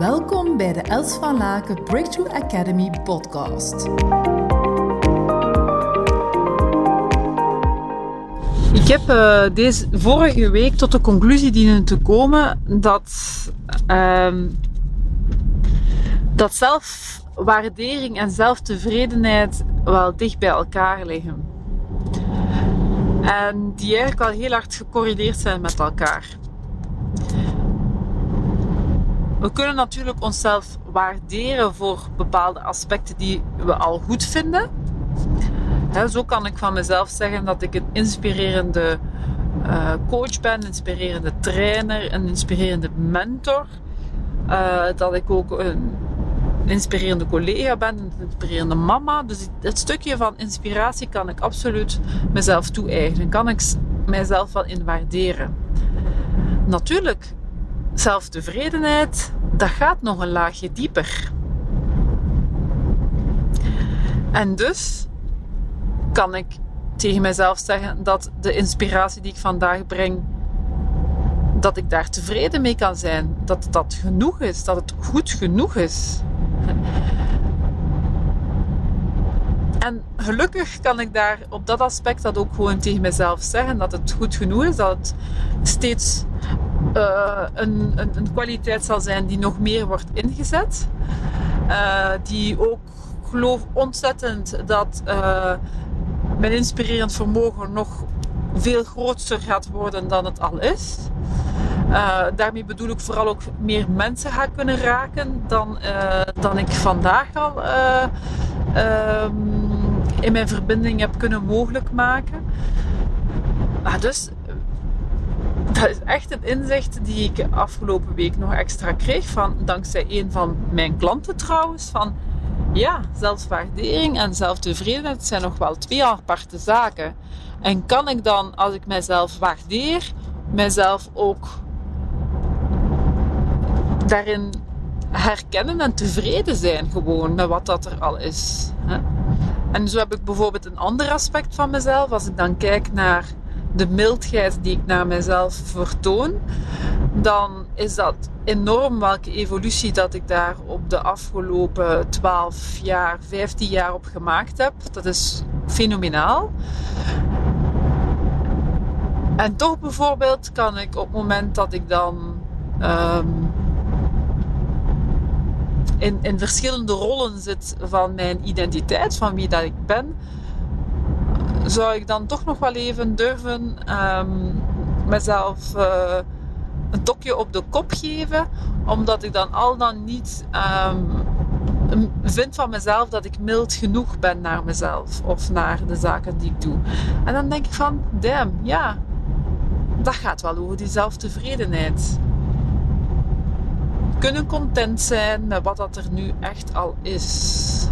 Welkom bij de Els van Laken Breakthrough Academy podcast. Ik heb uh, deze vorige week tot de conclusie dienen te komen dat, uh, dat zelfwaardering en zelftevredenheid wel dicht bij elkaar liggen. En die eigenlijk al heel hard gecorrileerd zijn met elkaar. We kunnen natuurlijk onszelf waarderen voor bepaalde aspecten die we al goed vinden. zo kan ik van mezelf zeggen dat ik een inspirerende uh, coach ben, inspirerende trainer, een inspirerende mentor. Uh, dat ik ook een inspirerende collega ben, een inspirerende mama. Dus het stukje van inspiratie kan ik absoluut mezelf toe-eigenen. Kan ik mijzelf wel in waarderen. Natuurlijk zelftevredenheid, dat gaat nog een laagje dieper. En dus kan ik tegen mezelf zeggen dat de inspiratie die ik vandaag breng, dat ik daar tevreden mee kan zijn. Dat dat genoeg is, dat het goed genoeg is. En gelukkig kan ik daar op dat aspect dat ook gewoon tegen mezelf zeggen, dat het goed genoeg is, dat het steeds uh, een, een, een, kwaliteit zal zijn die nog meer wordt ingezet. Uh, die ook geloof ontzettend dat uh, mijn inspirerend vermogen nog veel groter gaat worden dan het al is. daarmee bedoel ik vooral ook meer mensen ga kunnen raken dan, dan ik vandaag al ehm, in mijn verbinding heb kunnen mogelijk maken. Ah, dus dat is echt een inzicht die ik afgelopen week nog extra kreeg. Van, dankzij een van mijn klanten trouwens. Van ja, zelfwaardering en zelftevredenheid zijn nog wel twee aparte zaken. En kan ik dan, als ik mijzelf waardeer, mijzelf ook daarin herkennen en tevreden zijn gewoon met wat dat er al is. En zo heb ik bijvoorbeeld een ander aspect van mezelf. Als ik dan kijk naar de mildheid die ik naar mezelf vertoon, dan is dat enorm welke evolutie dat ik daar op de afgelopen 12 jaar, 15 jaar op gemaakt heb. Dat is fenomenaal. En toch bijvoorbeeld kan ik op het moment dat ik dan um, in, in verschillende rollen zit van mijn identiteit, van wie dat ik ben, zou ik dan toch nog wel even durven um, mezelf uh, een tokje op de kop geven, omdat ik dan al dan niet um, vind van mezelf dat ik mild genoeg ben naar mezelf of naar de zaken die ik doe. En dan denk ik van, damn, ja, dat gaat wel over die zelftevredenheid. Kunnen content zijn met wat dat er nu echt al is.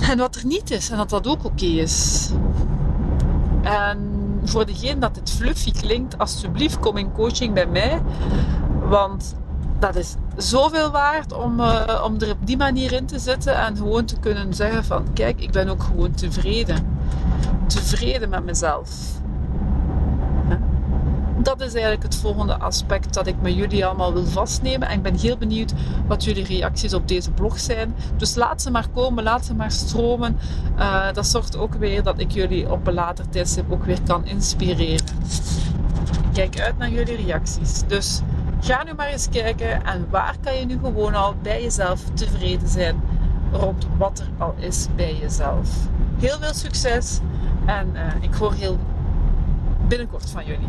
En wat er niet is en dat dat ook oké is. En voor degene dat het fluffy klinkt, alsjeblieft kom in coaching bij mij. Want dat is zoveel waard om, uh, om er op die manier in te zitten en gewoon te kunnen zeggen van kijk, ik ben ook gewoon tevreden. Tevreden met mezelf dat is eigenlijk het volgende aspect dat ik met jullie allemaal wil vastnemen. En ik ben heel benieuwd wat jullie reacties op deze blog zijn. Dus laat ze maar komen, laat ze maar stromen. Uh, dat zorgt ook weer dat ik jullie op een later tijdstip ook weer kan inspireren. Kijk uit naar jullie reacties. Dus ga nu maar eens kijken en waar kan je nu gewoon al bij jezelf tevreden zijn rond wat er al is bij jezelf. Heel veel succes en uh, ik hoor heel binnenkort van jullie.